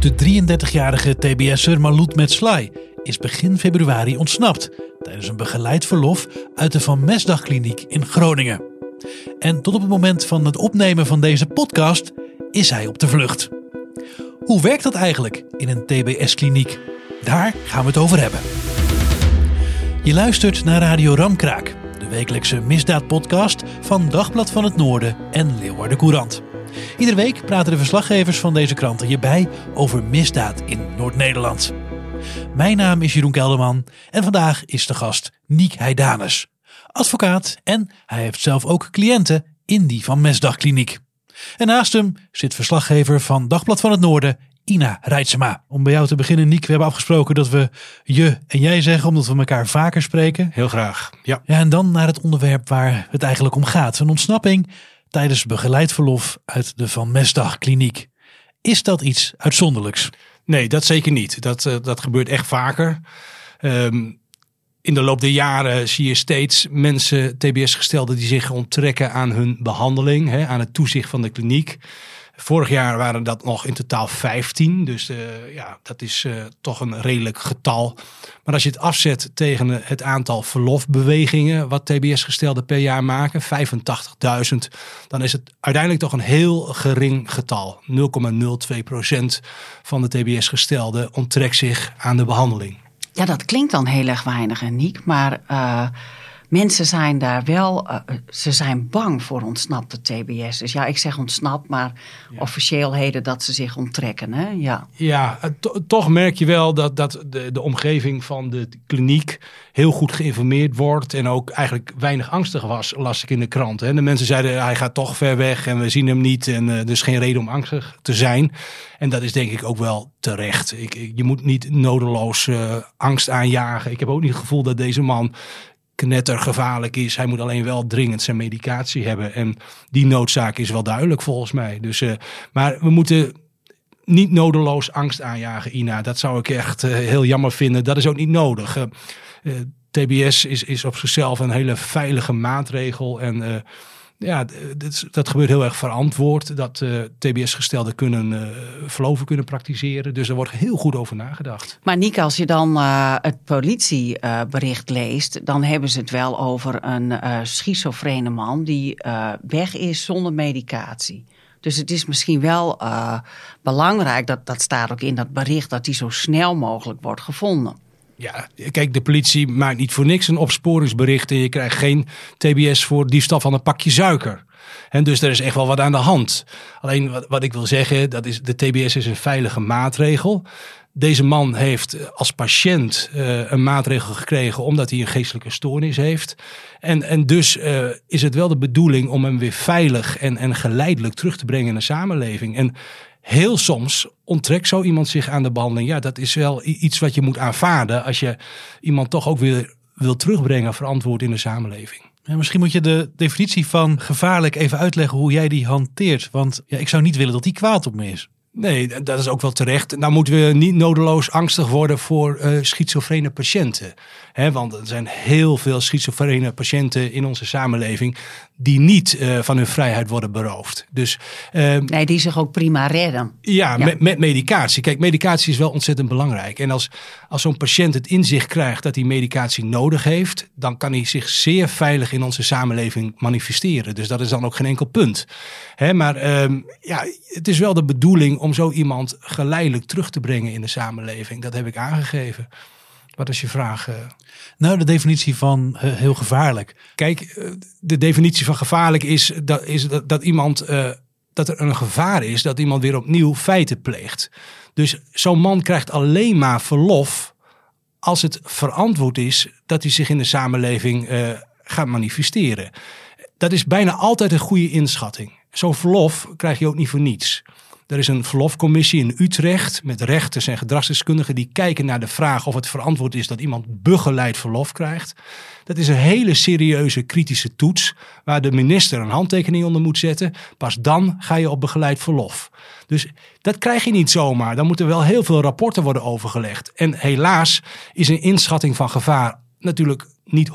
De 33-jarige TBS'er Maloud Metslay is begin februari ontsnapt tijdens een begeleid verlof uit de Van Mesdagkliniek in Groningen. En tot op het moment van het opnemen van deze podcast is hij op de vlucht. Hoe werkt dat eigenlijk in een TBS-kliniek? Daar gaan we het over hebben. Je luistert naar Radio Ramkraak, de wekelijkse misdaadpodcast van Dagblad van het Noorden en Leeuwarden Courant. Iedere week praten de verslaggevers van deze kranten hierbij over misdaad in Noord-Nederland. Mijn naam is Jeroen Kelderman en vandaag is de gast Niek Heidanus, advocaat en hij heeft zelf ook cliënten in die van Mesdagkliniek. En naast hem zit verslaggever van Dagblad van het Noorden, Ina Rijtsema. Om bij jou te beginnen, Niek, we hebben afgesproken dat we je en jij zeggen, omdat we elkaar vaker spreken. Heel graag, ja. Ja, en dan naar het onderwerp waar het eigenlijk om gaat. Een ontsnapping tijdens begeleid verlof uit de Van Mesdag kliniek. Is dat iets uitzonderlijks? Nee, dat zeker niet. Dat, uh, dat gebeurt echt vaker. Um, in de loop der jaren zie je steeds mensen, TBS-gestelden, die zich onttrekken aan hun behandeling, hè, aan het toezicht van de kliniek. Vorig jaar waren dat nog in totaal 15. Dus uh, ja, dat is uh, toch een redelijk getal. Maar als je het afzet tegen het aantal verlofbewegingen wat TBS-gestelden per jaar maken, 85.000, dan is het uiteindelijk toch een heel gering getal. 0,02% van de TBS-gestelden onttrekt zich aan de behandeling. Ja, dat klinkt dan heel erg weinig, Niek. Maar mensen zijn daar wel, uh, ze zijn bang voor ontsnapte TBS. Dus ja, ik zeg ontsnapt, maar ja. officieel heden dat ze zich onttrekken. Hè? Ja, ja to toch merk je wel dat, dat de, de omgeving van de kliniek heel goed geïnformeerd wordt. En ook eigenlijk weinig angstig was, las ik in de krant. Hè? De mensen zeiden, hij gaat toch ver weg en we zien hem niet. En uh, dus geen reden om angstig te zijn. En dat is denk ik ook wel terecht. Ik, ik, je moet niet nodeloos uh, angst aanjagen. Ik heb ook niet het gevoel dat deze man knettergevaarlijk is. Hij moet alleen wel dringend zijn medicatie hebben. En die noodzaak is wel duidelijk volgens mij. Dus, uh, maar we moeten niet nodeloos angst aanjagen, Ina. Dat zou ik echt uh, heel jammer vinden. Dat is ook niet nodig. Uh, TBS is, is op zichzelf een hele veilige maatregel. En ja, dat, gebeurt heel erg verantwoord. Dat uh, TBS-gestelden kunnen uh, verloven kunnen praktiseren. Dus er wordt heel goed over nagedacht. Maar Nick, als je dan uh, het politiebericht leest, dan hebben ze het wel over een schizofrene man die weg is zonder medicatie. Dus het is misschien wel belangrijk, dat, dat staat ook in dat bericht, dat die zo snel mogelijk wordt gevonden. Ja, kijk, de politie maakt niet voor niks een opsporingsbericht en je krijgt geen TBS voor diefstal van een pakje suiker. En dus er is echt wel wat aan de hand. Alleen wat, wat ik wil zeggen, dat is de TBS is een veilige maatregel. Deze man heeft als patiënt uh, een maatregel gekregen omdat hij een geestelijke stoornis heeft. En, en dus uh, is het wel de bedoeling om hem weer veilig en, en geleidelijk terug te brengen in de samenleving. En heel soms onttrekt zo iemand zich aan de behandeling. Ja, dat is wel iets wat je moet aanvaarden als je iemand toch ook weer wil terugbrengen verantwoord in de samenleving. Ja, misschien moet je de definitie van gevaarlijk even uitleggen hoe jij die hanteert. Want ja, ik zou niet willen dat die kwaad op me is. Nee, dat is ook wel terecht. Nou moeten we niet nodeloos angstig worden voor uh, schizofrene patiënten. He, want er zijn heel veel schizofrene patiënten in onze samenleving die niet uh, van hun vrijheid worden beroofd. Dus, uh, nee, die zich ook prima redden. Ja, ja. Met, met, medicatie. Kijk, medicatie is wel ontzettend belangrijk. En als, als zo'n patiënt het inzicht krijgt dat hij medicatie nodig heeft, dan kan hij zich zeer veilig in onze samenleving manifesteren. Dus dat is dan ook geen enkel punt. Hè, maar um, ja, het is wel de bedoeling om zo iemand geleidelijk terug te brengen in de samenleving. Dat heb ik aangegeven. Wat is je vraag? Nou, de definitie van uh, heel gevaarlijk. Kijk, de definitie van gevaarlijk is dat, is dat, dat iemand. Uh, dat er een gevaar is dat iemand weer opnieuw feiten pleegt. Dus zo'n man krijgt alleen maar verlof als het verantwoord is dat hij zich in de samenleving uh, gaat manifesteren. Dat is bijna altijd een goede inschatting. Zo'n verlof krijg je ook niet voor niets. Er is een verlofcommissie in Utrecht met rechters en gedragsdeskundigen die kijken naar de vraag of het verantwoord is dat iemand begeleid verlof krijgt. Dat is een hele serieuze kritische toets waar de minister een handtekening onder moet zetten. Pas dan ga je op begeleid verlof. Dus dat krijg je niet zomaar. Dan moeten wel heel veel rapporten worden overgelegd. En helaas is een inschatting van gevaar natuurlijk niet 100%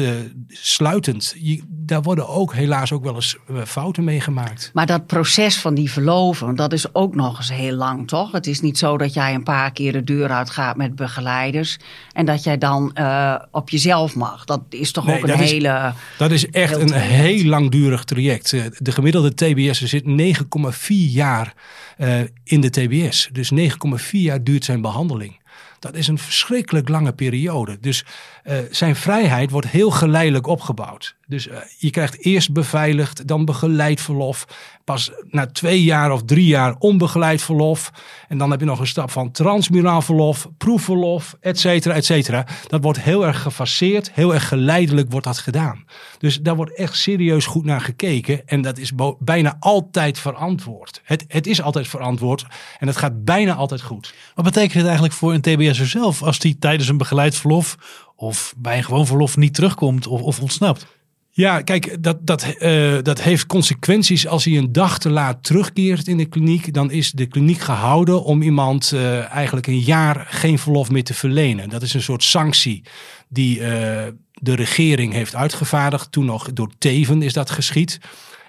uh, sluitend. Je, daar worden ook helaas ook wel eens uh, fouten meegemaakt. Maar dat proces van die verloven, dat is ook nog eens heel lang, toch? Het is niet zo dat jij een paar keer de deur uitgaat met begeleiders en dat jij dan uh, op jezelf mag. Dat is toch Nee, ook een dat is- hele. Dat is echt Heel een traject. heel langdurig traject. Eh, De gemiddelde TBS zit 9,4 jaar eh, in de TBS. Dus 9,4 jaar duurt zijn behandeling. Dat is een verschrikkelijk lange periode. Dus eh, zijn vrijheid wordt heel geleidelijk opgebouwd. Dus eh, je krijgt eerst beveiligd, dan begeleid verlof. Pas na twee jaar of drie jaar onbegeleid verlof. En dan heb je nog een stap van transmuraal verlof, proefverlof, et cetera, et cetera. Dat wordt heel erg gefaseerd, heel erg geleidelijk wordt dat gedaan. Dus daar wordt echt serieus goed naar gekeken. En dat is bijna altijd verantwoord. Het, het is altijd verantwoord en het gaat bijna altijd goed. Wat betekent het eigenlijk voor een TBS'er zelf als die tijdens een begeleid verlof of bij een gewoon verlof niet terugkomt of, of ontsnapt? Ja, kijk, dat, dat, eh, dat heeft consequenties. Als hij een dag te laat terugkeert in de kliniek, dan is de kliniek gehouden om iemand eh, eigenlijk een jaar geen verlof meer te verlenen. Dat is een soort sanctie die eh, de regering heeft uitgevaardigd. Toen nog door Teven is dat geschied.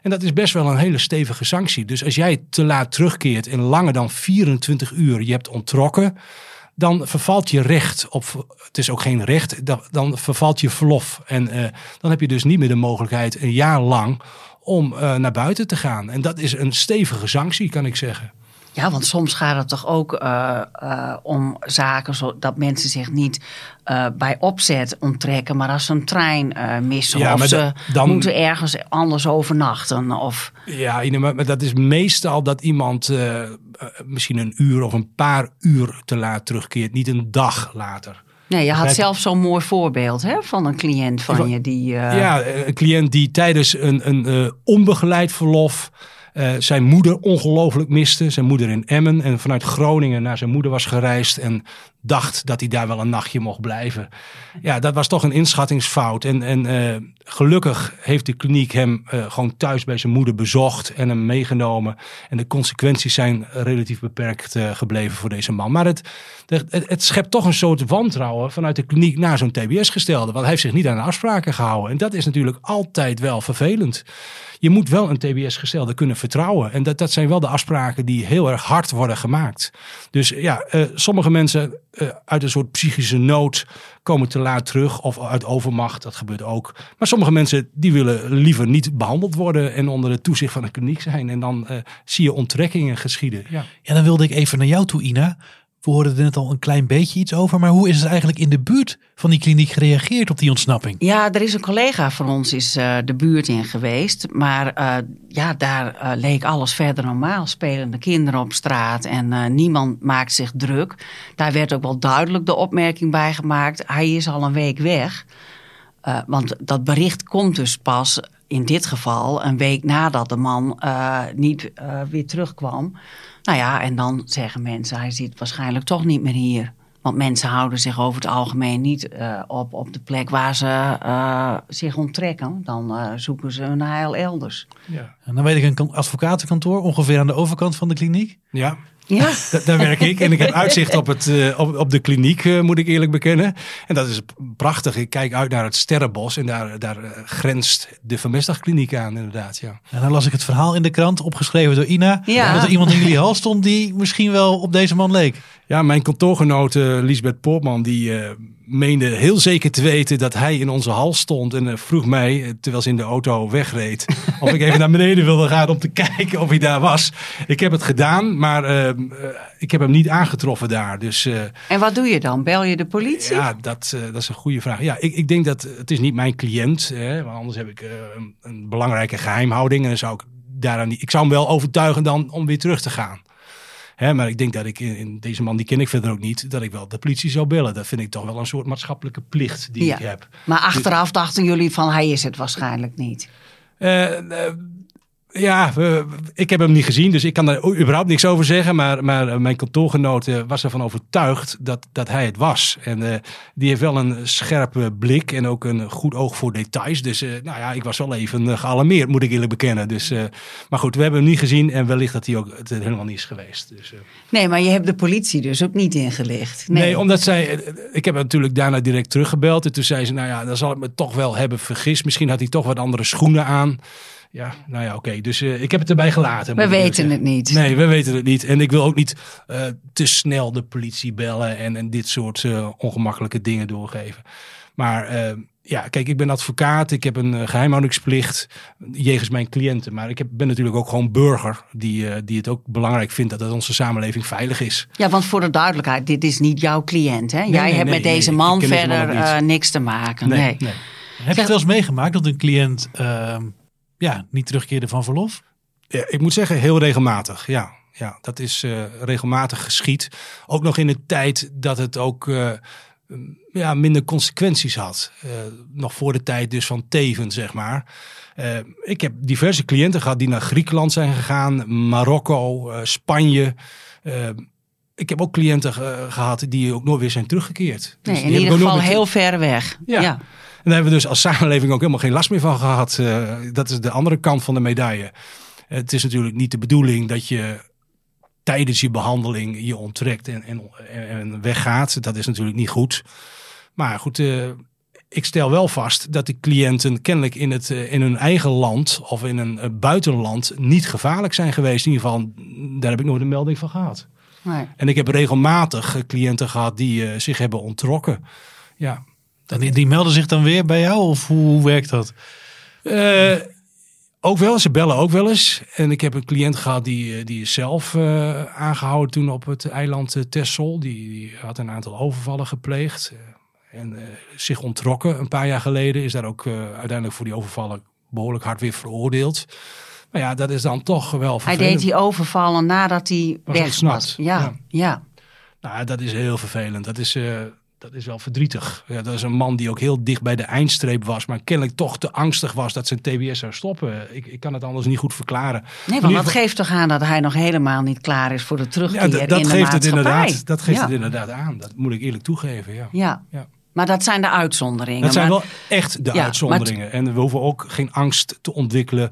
En dat is best wel een hele stevige sanctie. Dus als jij te laat terugkeert en langer dan 24 uur je hebt ontrokken, dan vervalt je recht op. Het is ook geen recht, dan, dan vervalt je verlof. En eh, dan heb je dus niet meer de mogelijkheid een jaar lang om eh, naar buiten te gaan. En dat is een stevige sanctie, kan ik zeggen. Ja, want soms gaat het toch ook eh, eh, om zaken zo, dat mensen zich niet eh, bij opzet onttrekken, maar als ze een trein missen Ja, of ze da- dan- moeten ergens anders overnachten. Of, Ja, maar dat is meestal dat iemand misschien een uur of een paar uur te laat terugkeert, niet een dag later. nee, je had zelf zo'n mooi voorbeeld hè, van een cliënt van je die. Ja, een cliënt die tijdens een, een onbegeleid verlof eh, zijn moeder ongelooflijk miste. Zijn moeder in Emmen en vanuit Groningen naar zijn moeder was gereisd en dacht dat hij daar wel een nachtje mocht blijven. Ja, dat was toch een inschattingsfout. En, en eh, gelukkig heeft de kliniek hem eh, gewoon thuis bij zijn moeder bezocht en hem meegenomen. En de consequenties zijn relatief beperkt eh, gebleven voor deze man. Maar het, het, het, schept toch een soort wantrouwen vanuit de kliniek naar zo'n TBS-gestelde. Want hij heeft zich niet aan de afspraken gehouden. En dat is natuurlijk altijd wel vervelend. Je moet wel een TBS-gestelde kunnen vertrouwen. En dat, dat zijn wel de afspraken die heel erg hard worden gemaakt. Dus ja, sommige mensen eh, uit een soort psychische nood komen te laat terug. Of uit overmacht, dat gebeurt ook. Maar sommige mensen die willen liever niet behandeld worden en onder het toezicht van een kliniek zijn. En dan eh, zie je onttrekkingen geschieden. Ja. Ja, dan wilde ik even naar jou toe, Ina. We hoorden er net al een klein beetje iets over, maar hoe is het eigenlijk in de buurt van die kliniek gereageerd op die ontsnapping? Ja, er is een collega van ons is eh, de buurt in geweest. Maar eh, ja, daar eh, leek alles verder normaal. Spelende kinderen op straat en niemand maakt zich druk. Daar werd ook wel duidelijk de opmerking bij gemaakt. Hij is al een week weg. Want dat bericht komt dus pas in dit geval een week nadat de man eh, niet eh, weer terugkwam. Nou ja, en dan zeggen mensen, hij zit waarschijnlijk toch niet meer hier. Want mensen houden zich over het algemeen niet eh, op, op de plek waar ze eh, zich onttrekken. Dan zoeken ze hun heil elders. Ja. En dan weet ik een kan- advocatenkantoor, ongeveer aan de overkant van de kliniek. ja. Ja, Da- daar werk ik en ik heb uitzicht op, het, eh, op, op de kliniek, eh, moet ik eerlijk bekennen. En dat is prachtig. Ik kijk uit naar het Sterrenbos en daar, daar eh, grenst de vermestdagkliniek aan, inderdaad. Ja. En dan las ik het verhaal in de krant, opgeschreven door Ina. Ja. Dat er iemand in jullie hal stond die misschien wel op deze man leek. Ja, mijn kantoorgenoot Lisbeth Poortman, die eh, meende heel zeker te weten dat hij in onze hal stond. En eh, vroeg mij, eh, terwijl ze in de auto wegreed, of ik even naar beneden wilde gaan om te kijken of hij daar was. Ik heb het gedaan, maar eh, eh, ik heb hem niet aangetroffen daar. Dus en wat doe je dan? Bel je de politie? ja, dat, dat is een goede vraag. Ja, ik, ik denk dat het is niet mijn cliënt, hè, want anders heb ik een, een belangrijke geheimhouding. En dan zou ik daaraan niet. Ik zou hem wel overtuigen dan om weer terug te gaan. Hè, maar ik denk dat ik in, deze man, die ken ik verder ook niet, dat ik wel de politie zou bellen. Dat vind ik toch wel een soort maatschappelijke plicht die Ja. ik heb. Maar achteraf dachten jullie van hij is het waarschijnlijk niet. Eh, eh, Ja, we- ik heb hem niet gezien, dus ik kan daar überhaupt niks over zeggen. Maar, maar eh, mijn kantoorgenoot eh, was ervan overtuigd dat, dat hij het was. En eh, die heeft wel een scherpe blik en ook een goed oog voor details. Dus nou ja, ik was wel even gealarmeerd, moet ik eerlijk bekennen. Dus, maar goed, we hebben hem niet gezien en wellicht dat hij ook het helemaal niet is geweest. Dus, Nee, maar je hebt de politie dus ook niet ingelicht. Nee. Nee, omdat zij. Ik heb natuurlijk daarna direct teruggebeld. En toen zei ze: Nou ja, dan zal ik me toch wel hebben vergist. Misschien had hij toch wat andere schoenen aan. Ja, nou ja, oké. Dus eh, ik heb het erbij gelaten. we weten het niet. Nee, we weten het niet. En ik wil ook niet eh, te snel de politie bellen en, en dit soort eh, ongemakkelijke dingen doorgeven. Maar ja, kijk, ik ben advocaat. Ik heb een eh, geheimhoudingsplicht jegens mijn cliënten. Maar ik heb, ben natuurlijk ook gewoon burger die, eh, die het ook belangrijk vindt dat, dat onze samenleving veilig is. Ja, want voor de duidelijkheid, dit is niet jouw cliënt. Hè? Jij nee, hebt nee, met deze nee, man verder eh, niks te maken. Nee. Heb je het wel eens meegemaakt dat een cliënt ehm, ja, niet terugkeerde van verlof? Ja, ik moet zeggen, heel regelmatig. Ja, ja dat is eh, regelmatig geschied. Ook nog in een tijd dat het ook eh, ja, minder consequenties had. Eh, nog voor de tijd dus van Teven, zeg maar. Eh, ik heb diverse cliënten gehad die naar Griekenland zijn gegaan, Marokko, eh, Spanje. Ik heb ook cliënten ge- gehad die ook nooit weer zijn teruggekeerd. Dus Nee, in ieder geval heel ver weg. Ja. Ja. En daar hebben we dus als samenleving ook helemaal geen last meer van gehad. Eh, dat is de andere kant van de medaille. Het is natuurlijk niet de bedoeling dat je tijdens je behandeling je onttrekt en, en, en weggaat. Dat is natuurlijk niet goed. Maar goed, eh, ik stel wel vast dat de cliënten kennelijk in, het, eh, in hun eigen land of in een buitenland niet gevaarlijk zijn geweest. In ieder geval, daar heb ik nooit een melding van gehad. Nee. En ik heb regelmatig cliënten gehad die zich hebben ontrokken. Ja, die, die melden zich dan weer bij jou of hoe, hoe werkt dat? Eh, ook wel, ze bellen ook wel eens. En ik heb een cliënt gehad die, eh, die is zelf eh, aangehouden toen op het eiland Texel. Die, die had een aantal overvallen gepleegd. en eh, zich ontrokken een paar jaar geleden. Is daar ook eh, uiteindelijk voor die overvallen behoorlijk hard weer veroordeeld. Maar ja, dat is dan toch wel Hij vervelend. deed die overvallen nadat hij Was weg ontsnapt. was. Ja, Ja. ja. Nou, dat is heel vervelend. Dat is, eh, dat is wel verdrietig. Ja, dat is een man die ook heel dicht bij de eindstreep was, maar kennelijk toch te angstig was dat zijn TBS zou stoppen. Ik, ik kan het anders niet goed verklaren. Nee, want dat geeft toch aan dat hij nog helemaal niet klaar is voor de terugkeer ja, dat, dat in de geeft het inderdaad. Dat geeft ja. het inderdaad aan. Dat moet ik eerlijk toegeven. Ja. Ja. Ja. maar dat zijn de uitzonderingen. Dat zijn Maar- wel echt de uitzonderingen. En we hoeven ook geen angst te ontwikkelen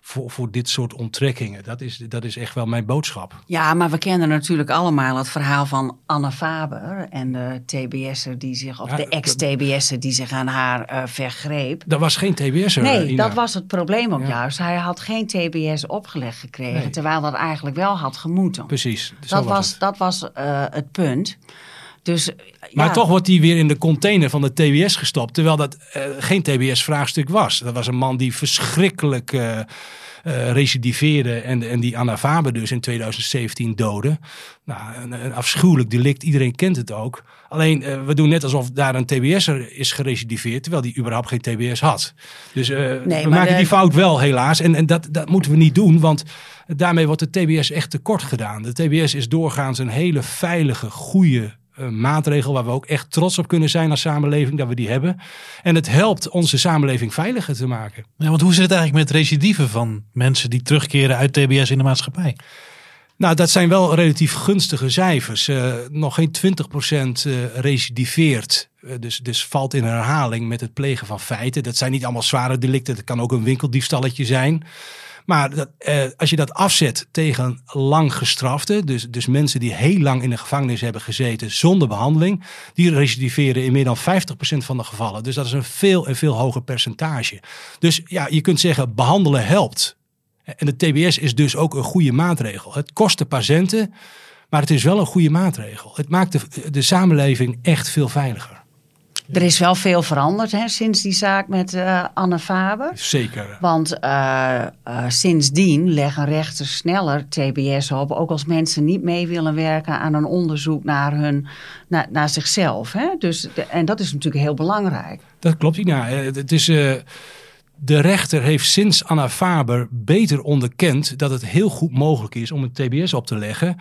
voor, voor dit soort onttrekkingen. Dat is, dat is echt wel mijn boodschap. Ja, maar we kennen natuurlijk allemaal het verhaal van Anne Faber en de TBS'er die zich, of Ja, de ex-TBS'er die zich aan haar eh, vergreep. Dat was geen TBS'er. Nee, Ina. dat was het probleem ook Ja. juist. Hij had geen TBS opgelegd gekregen, Nee. terwijl dat eigenlijk wel had gemoeten. Precies, dat was, dat was eh, het punt. Dus, Maar ja, toch wordt hij weer in de container van de TBS gestopt. Terwijl dat eh, geen TBS-vraagstuk was. Dat was een man die verschrikkelijk eh, recidiveerde. En, en die Anna Faber dus in 2017 doodde. Nou, een, een afschuwelijk delict. Iedereen kent het ook. Alleen we doen net alsof daar een TBS'er is gerecidiveerd. Terwijl die überhaupt geen TBS had. Dus we maken de- die fout wel helaas. En, en dat, dat moeten we niet doen. Want daarmee wordt de TBS echt tekort gedaan. De TBS is doorgaans een hele veilige, goede maatregel waar we ook echt trots op kunnen zijn als samenleving dat we die hebben. En het helpt onze samenleving veiliger te maken. Ja, want hoe zit het eigenlijk met recidieven van mensen die terugkeren uit TBS in de maatschappij? Nou, dat zijn wel relatief gunstige cijfers. Eh, nog geen 20% eh recidiveert. Eh, dus, dus valt in herhaling met het plegen van feiten. Dat zijn niet allemaal zware delicten. Dat kan ook een winkeldiefstalletje zijn. Maar dat, eh, als je dat afzet tegen lang gestraften, dus, dus mensen die heel lang in de gevangenis hebben gezeten zonder behandeling, die recidiveren in meer dan 50% van de gevallen. Dus dat is een veel en veel hoger percentage. Dus ja, je kunt zeggen, behandelen helpt. En de TBS is dus ook een goede maatregel. Het kost de patiënten, maar het is wel een goede maatregel. Het maakt de, de samenleving echt veel veiliger. Er is wel veel veranderd hè, sinds die zaak met eh, Anne Faber. Zeker. Want eh, eh, sindsdien leggen rechters sneller TBS op, ook als mensen niet mee willen werken aan een onderzoek naar, hun, naar, naar zichzelf. Hè? Dus, de- en dat is natuurlijk heel belangrijk. Dat klopt, Ina. Het is, de rechter heeft sinds Anna Faber beter onderkend dat het heel goed mogelijk is om een TBS op te leggen.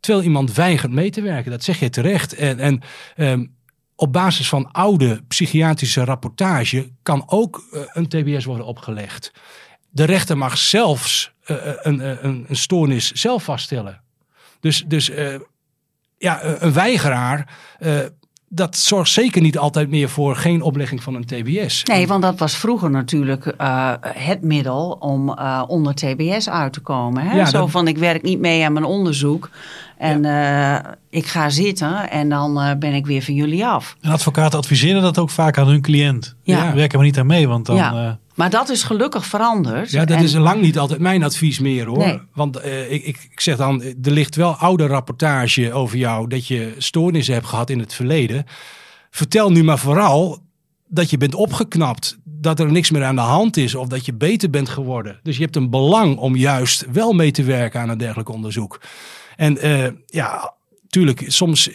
Terwijl iemand weigert mee te werken. Dat zeg je terecht. En, en ehm, op basis van oude psychiatrische rapportage kan ook eh, een TBS worden opgelegd. De rechter mag zelfs uh, een, een, een stoornis zelf vaststellen. Dus, dus ja, een weigeraar dat zorgt zeker niet altijd meer voor geen oplegging van een TBS. Nee, want dat was vroeger natuurlijk uh, het middel om uh, onder TBS uit te komen. Hè? Ja, Zo dat... van ik werk niet mee aan mijn onderzoek. En ja. uh, ik ga zitten en dan ben ik weer van jullie af. En advocaten adviseren dat ook vaak aan hun cliënt. Ja. ja. Werken maar niet aan mee, want dan... Ja. Maar dat is gelukkig veranderd. Ja, dat is lang niet altijd mijn advies meer hoor. Nee. Want uh, ik, ik, ik, zeg dan, er ligt wel oude rapportage over jou dat je stoornissen hebt gehad in het verleden. Vertel nu maar vooral dat je bent opgeknapt, dat er niks meer aan de hand is of dat je beter bent geworden. Dus je hebt een belang om juist wel mee te werken aan een dergelijk onderzoek. En uh, ja, tuurlijk, soms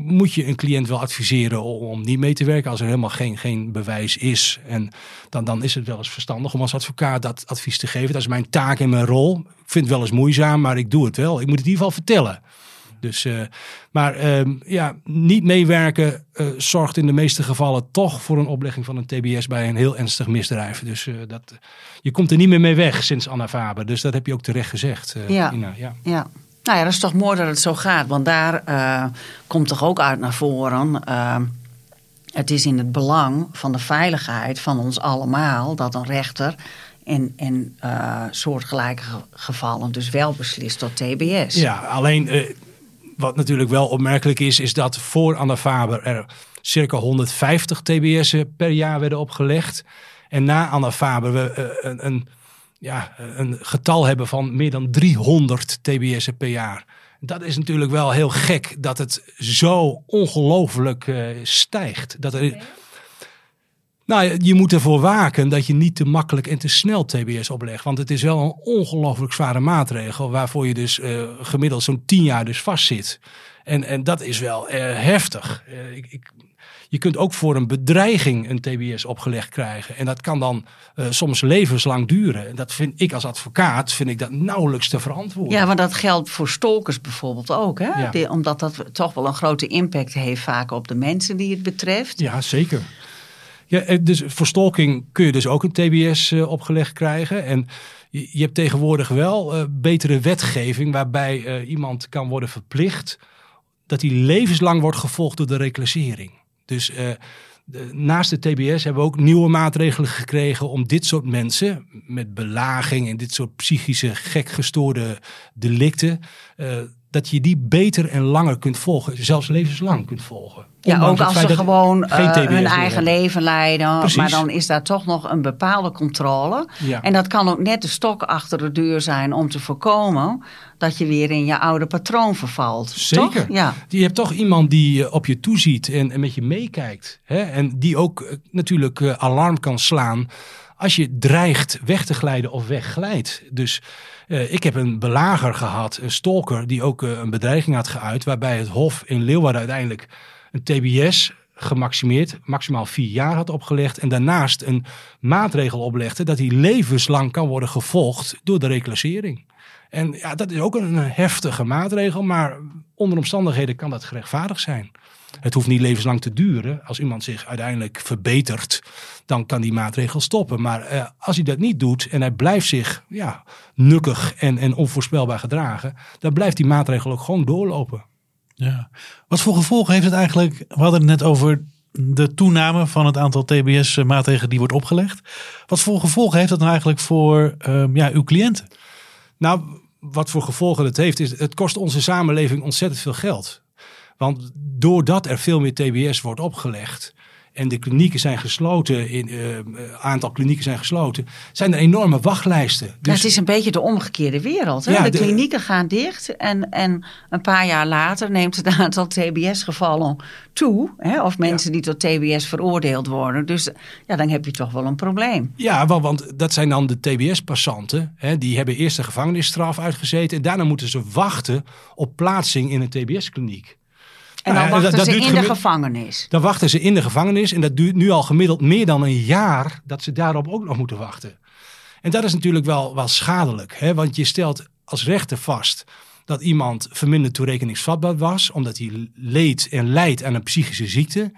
moet je een cliënt wel adviseren om niet mee te werken als er helemaal geen, geen bewijs is. En dan, dan is het wel eens verstandig om als advocaat dat advies te geven. Dat is mijn taak en mijn rol. Ik vind het wel eens moeizaam, maar ik doe het wel. Ik moet het in ieder geval vertellen. Dus, uh, maar uh, ja, niet meewerken uh, zorgt in de meeste gevallen toch voor een oplegging van een TBS bij een heel ernstig misdrijf. Dus uh, dat, je komt er niet meer mee weg sinds Anna Faber. Dus dat heb je ook terecht gezegd, ja. Ina. Ja. ja. Nou ja, dat is toch mooi dat het zo gaat. Want daar uh, komt toch ook uit naar voren. Uh, het is in het belang van de veiligheid van ons allemaal dat een rechter in, in uh, soortgelijke gevallen dus wel beslist tot TBS. Ja, alleen wat natuurlijk wel opmerkelijk is, is dat voor Anna Faber er circa 150 TBS'en per jaar werden opgelegd. En na Anna Faber we een, een ja, een getal hebben van meer dan 300 TBS'en per jaar. Dat is natuurlijk wel heel gek dat het zo ongelooflijk uh, stijgt. Dat er, nou, je moet ervoor waken dat je niet te makkelijk en te snel TBS oplegt. Want het is wel een ongelooflijk zware maatregel waarvoor je dus uh, gemiddeld zo'n 10 jaar dus vastzit. En, en dat is wel uh, heftig. ik, ik je kunt ook voor een bedreiging een TBS opgelegd krijgen. En dat kan dan soms levenslang duren. En dat vind ik als advocaat vind ik dat nauwelijks te verantwoorden. Ja, maar dat geldt voor stalkers bijvoorbeeld ook. Hè? Ja. Die, omdat dat toch wel een grote impact heeft vaak op de mensen die het betreft. Ja, zeker. Ja, eh, dus voor stalking kun je dus ook een TBS uh, opgelegd krijgen. En je, je hebt tegenwoordig wel uh, betere wetgeving waarbij iemand kan worden verplicht dat hij levenslang wordt gevolgd door de reclassering. Dus de, naast de TBS hebben we ook nieuwe maatregelen gekregen om dit soort mensen met belaging en dit soort psychische gek gestoorde delicten, dat je die beter en langer kunt volgen, zelfs levenslang kunt volgen. Ja, ook als ze gewoon uh, hun eigen leven leiden. Precies. Maar dan is daar toch nog een bepaalde controle. Ja. En dat kan ook net de stok achter de deur zijn om te voorkomen dat je weer in je oude patroon vervalt. Zeker. Toch? Ja. Je hebt toch iemand die op je toeziet en, en met je meekijkt. Hè? En die ook uh, natuurlijk uh, alarm kan slaan als je dreigt weg te glijden of wegglijdt. Dus uh, ik heb een belager gehad, een stalker, die ook uh, een bedreiging had geuit. Waarbij het Hof in Leeuwarden uiteindelijk een TBS gemaximeerd, maximaal vier jaar had opgelegd. En daarnaast een maatregel oplegde dat hij levenslang kan worden gevolgd door de reclassering. En ja, dat is ook een heftige maatregel, maar onder omstandigheden kan dat gerechtvaardigd zijn. Het hoeft niet levenslang te duren. Als iemand zich uiteindelijk verbetert, dan kan die maatregel stoppen. Maar eh, als hij dat niet doet en hij blijft zich ja, nukkig en, en onvoorspelbaar gedragen, dan blijft die maatregel ook gewoon doorlopen. Ja. Wat voor gevolgen heeft het eigenlijk? We hadden het net over de toename van het aantal TBS-maatregelen die wordt opgelegd. Wat voor gevolgen heeft dat nou eigenlijk voor um, ja, uw cliënten? Nou, wat voor gevolgen het heeft, is het kost onze samenleving ontzettend veel geld. Want doordat er veel meer TBS wordt opgelegd, en de klinieken zijn gesloten, in uh, aantal klinieken zijn gesloten, zijn er enorme wachtlijsten. Dus... Ja, het is een beetje de omgekeerde wereld. Hè? Ja, de, de, klinieken gaan dicht en, en een paar jaar later neemt het aantal TBS-gevallen toe. Hè? Of mensen ja. die tot TBS veroordeeld worden. Dus ja, dan heb je toch wel een probleem. Ja, want, want dat zijn dan de TBS-passanten. Die hebben eerst een gevangenisstraf uitgezeten en daarna moeten ze wachten op plaatsing in een TBS-kliniek. En dan wachten dat, dat ze in de gevangenis. Dan wachten ze in de gevangenis. En dat duurt nu al gemiddeld meer dan een jaar dat ze daarop ook nog moeten wachten. En dat is natuurlijk wel, wel schadelijk. Hè? Want je stelt als rechter vast dat iemand verminderd toerekeningsvatbaar was. Omdat hij leed en lijdt aan een psychische ziekte.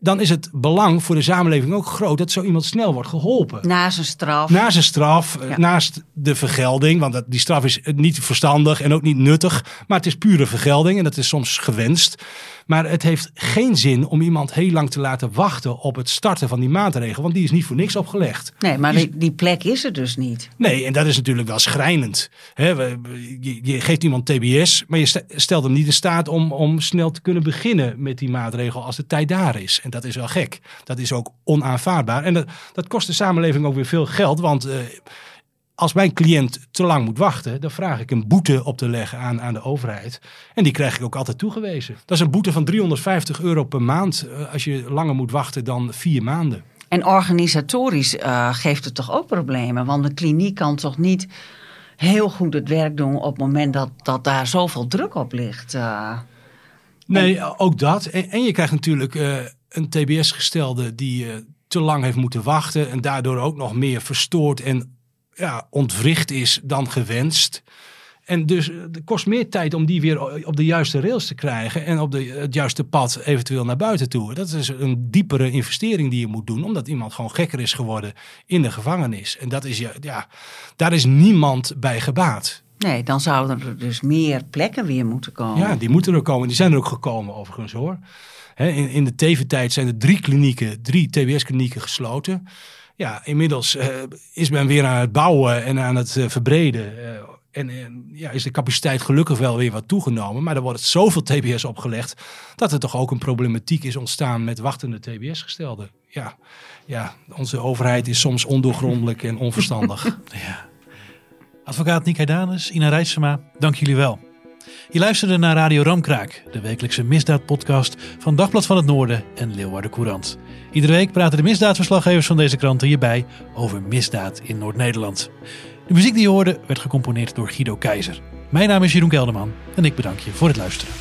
Dan is het belang voor de samenleving ook groot dat zo iemand snel wordt geholpen. Na zijn straf. Na zijn straf, eh, Ja. naast de vergelding, want dat, die straf is niet verstandig en ook niet nuttig, maar het is pure vergelding en dat is soms gewenst. Maar het heeft geen zin om iemand heel lang te laten wachten op het starten van die maatregel, want die is niet voor niks opgelegd. Nee, maar die, die plek is er dus niet. Nee, en dat is natuurlijk wel schrijnend. We- je, je geeft iemand TBS, maar je st- stelt hem niet in staat om, om snel te kunnen beginnen met die maatregel als de tijd daar is. En dat is wel gek. Dat is ook onaanvaardbaar. En dat, dat kost de samenleving ook weer veel geld, want eh, als mijn cliënt te lang moet wachten, dan vraag ik een boete op te leggen aan, aan de overheid. En die krijg ik ook altijd toegewezen. Dat is een boete van 350 euro per maand eh, als je langer moet wachten dan vier maanden. En organisatorisch eh, geeft het toch ook problemen? Want de kliniek kan toch niet heel goed het werk doen op het moment dat, dat daar zoveel druk op ligt. eh. Nee, ook dat. En, en je krijgt natuurlijk een TBS-gestelde die te lang heeft moeten wachten. En daardoor ook nog meer verstoord en ja, ontwricht is dan gewenst. En dus eh, het kost meer tijd om die weer op de juiste rails te krijgen. En op de, het juiste pad eventueel naar buiten toe. Dat is een diepere investering die je moet doen. Omdat iemand gewoon gekker is geworden in de gevangenis. En dat is, ja, ja, daar is niemand bij gebaat. Nee, dan zouden er dus meer plekken weer moeten komen. Ja, die moeten er komen. Die zijn er ook gekomen overigens hoor. In, in de TV-tijd zijn er drie klinieken, drie TBS-klinieken gesloten. Ja, inmiddels eh, is men weer aan het bouwen en aan het eh, verbreden. Eh, en eh, ja, is de capaciteit gelukkig wel weer wat toegenomen. Maar er wordt zoveel TBS opgelegd dat er toch ook een problematiek is ontstaan met wachtende TBS-gestelden. Ja, ja, onze overheid is soms ondoorgrondelijk en onverstandig. Advocaat Nick Heidanus, Ina Rijtsema, dank jullie wel. Je luisterde naar Radio Ramkraak, de wekelijkse misdaadpodcast van Dagblad van het Noorden en Leeuwarden Courant. Iedere week praten de misdaadverslaggevers van deze kranten hierbij over misdaad in Noord-Nederland. De muziek die je hoorde werd gecomponeerd door Guido Keizer. Mijn naam is Jeroen Kelderman en ik bedank je voor het luisteren.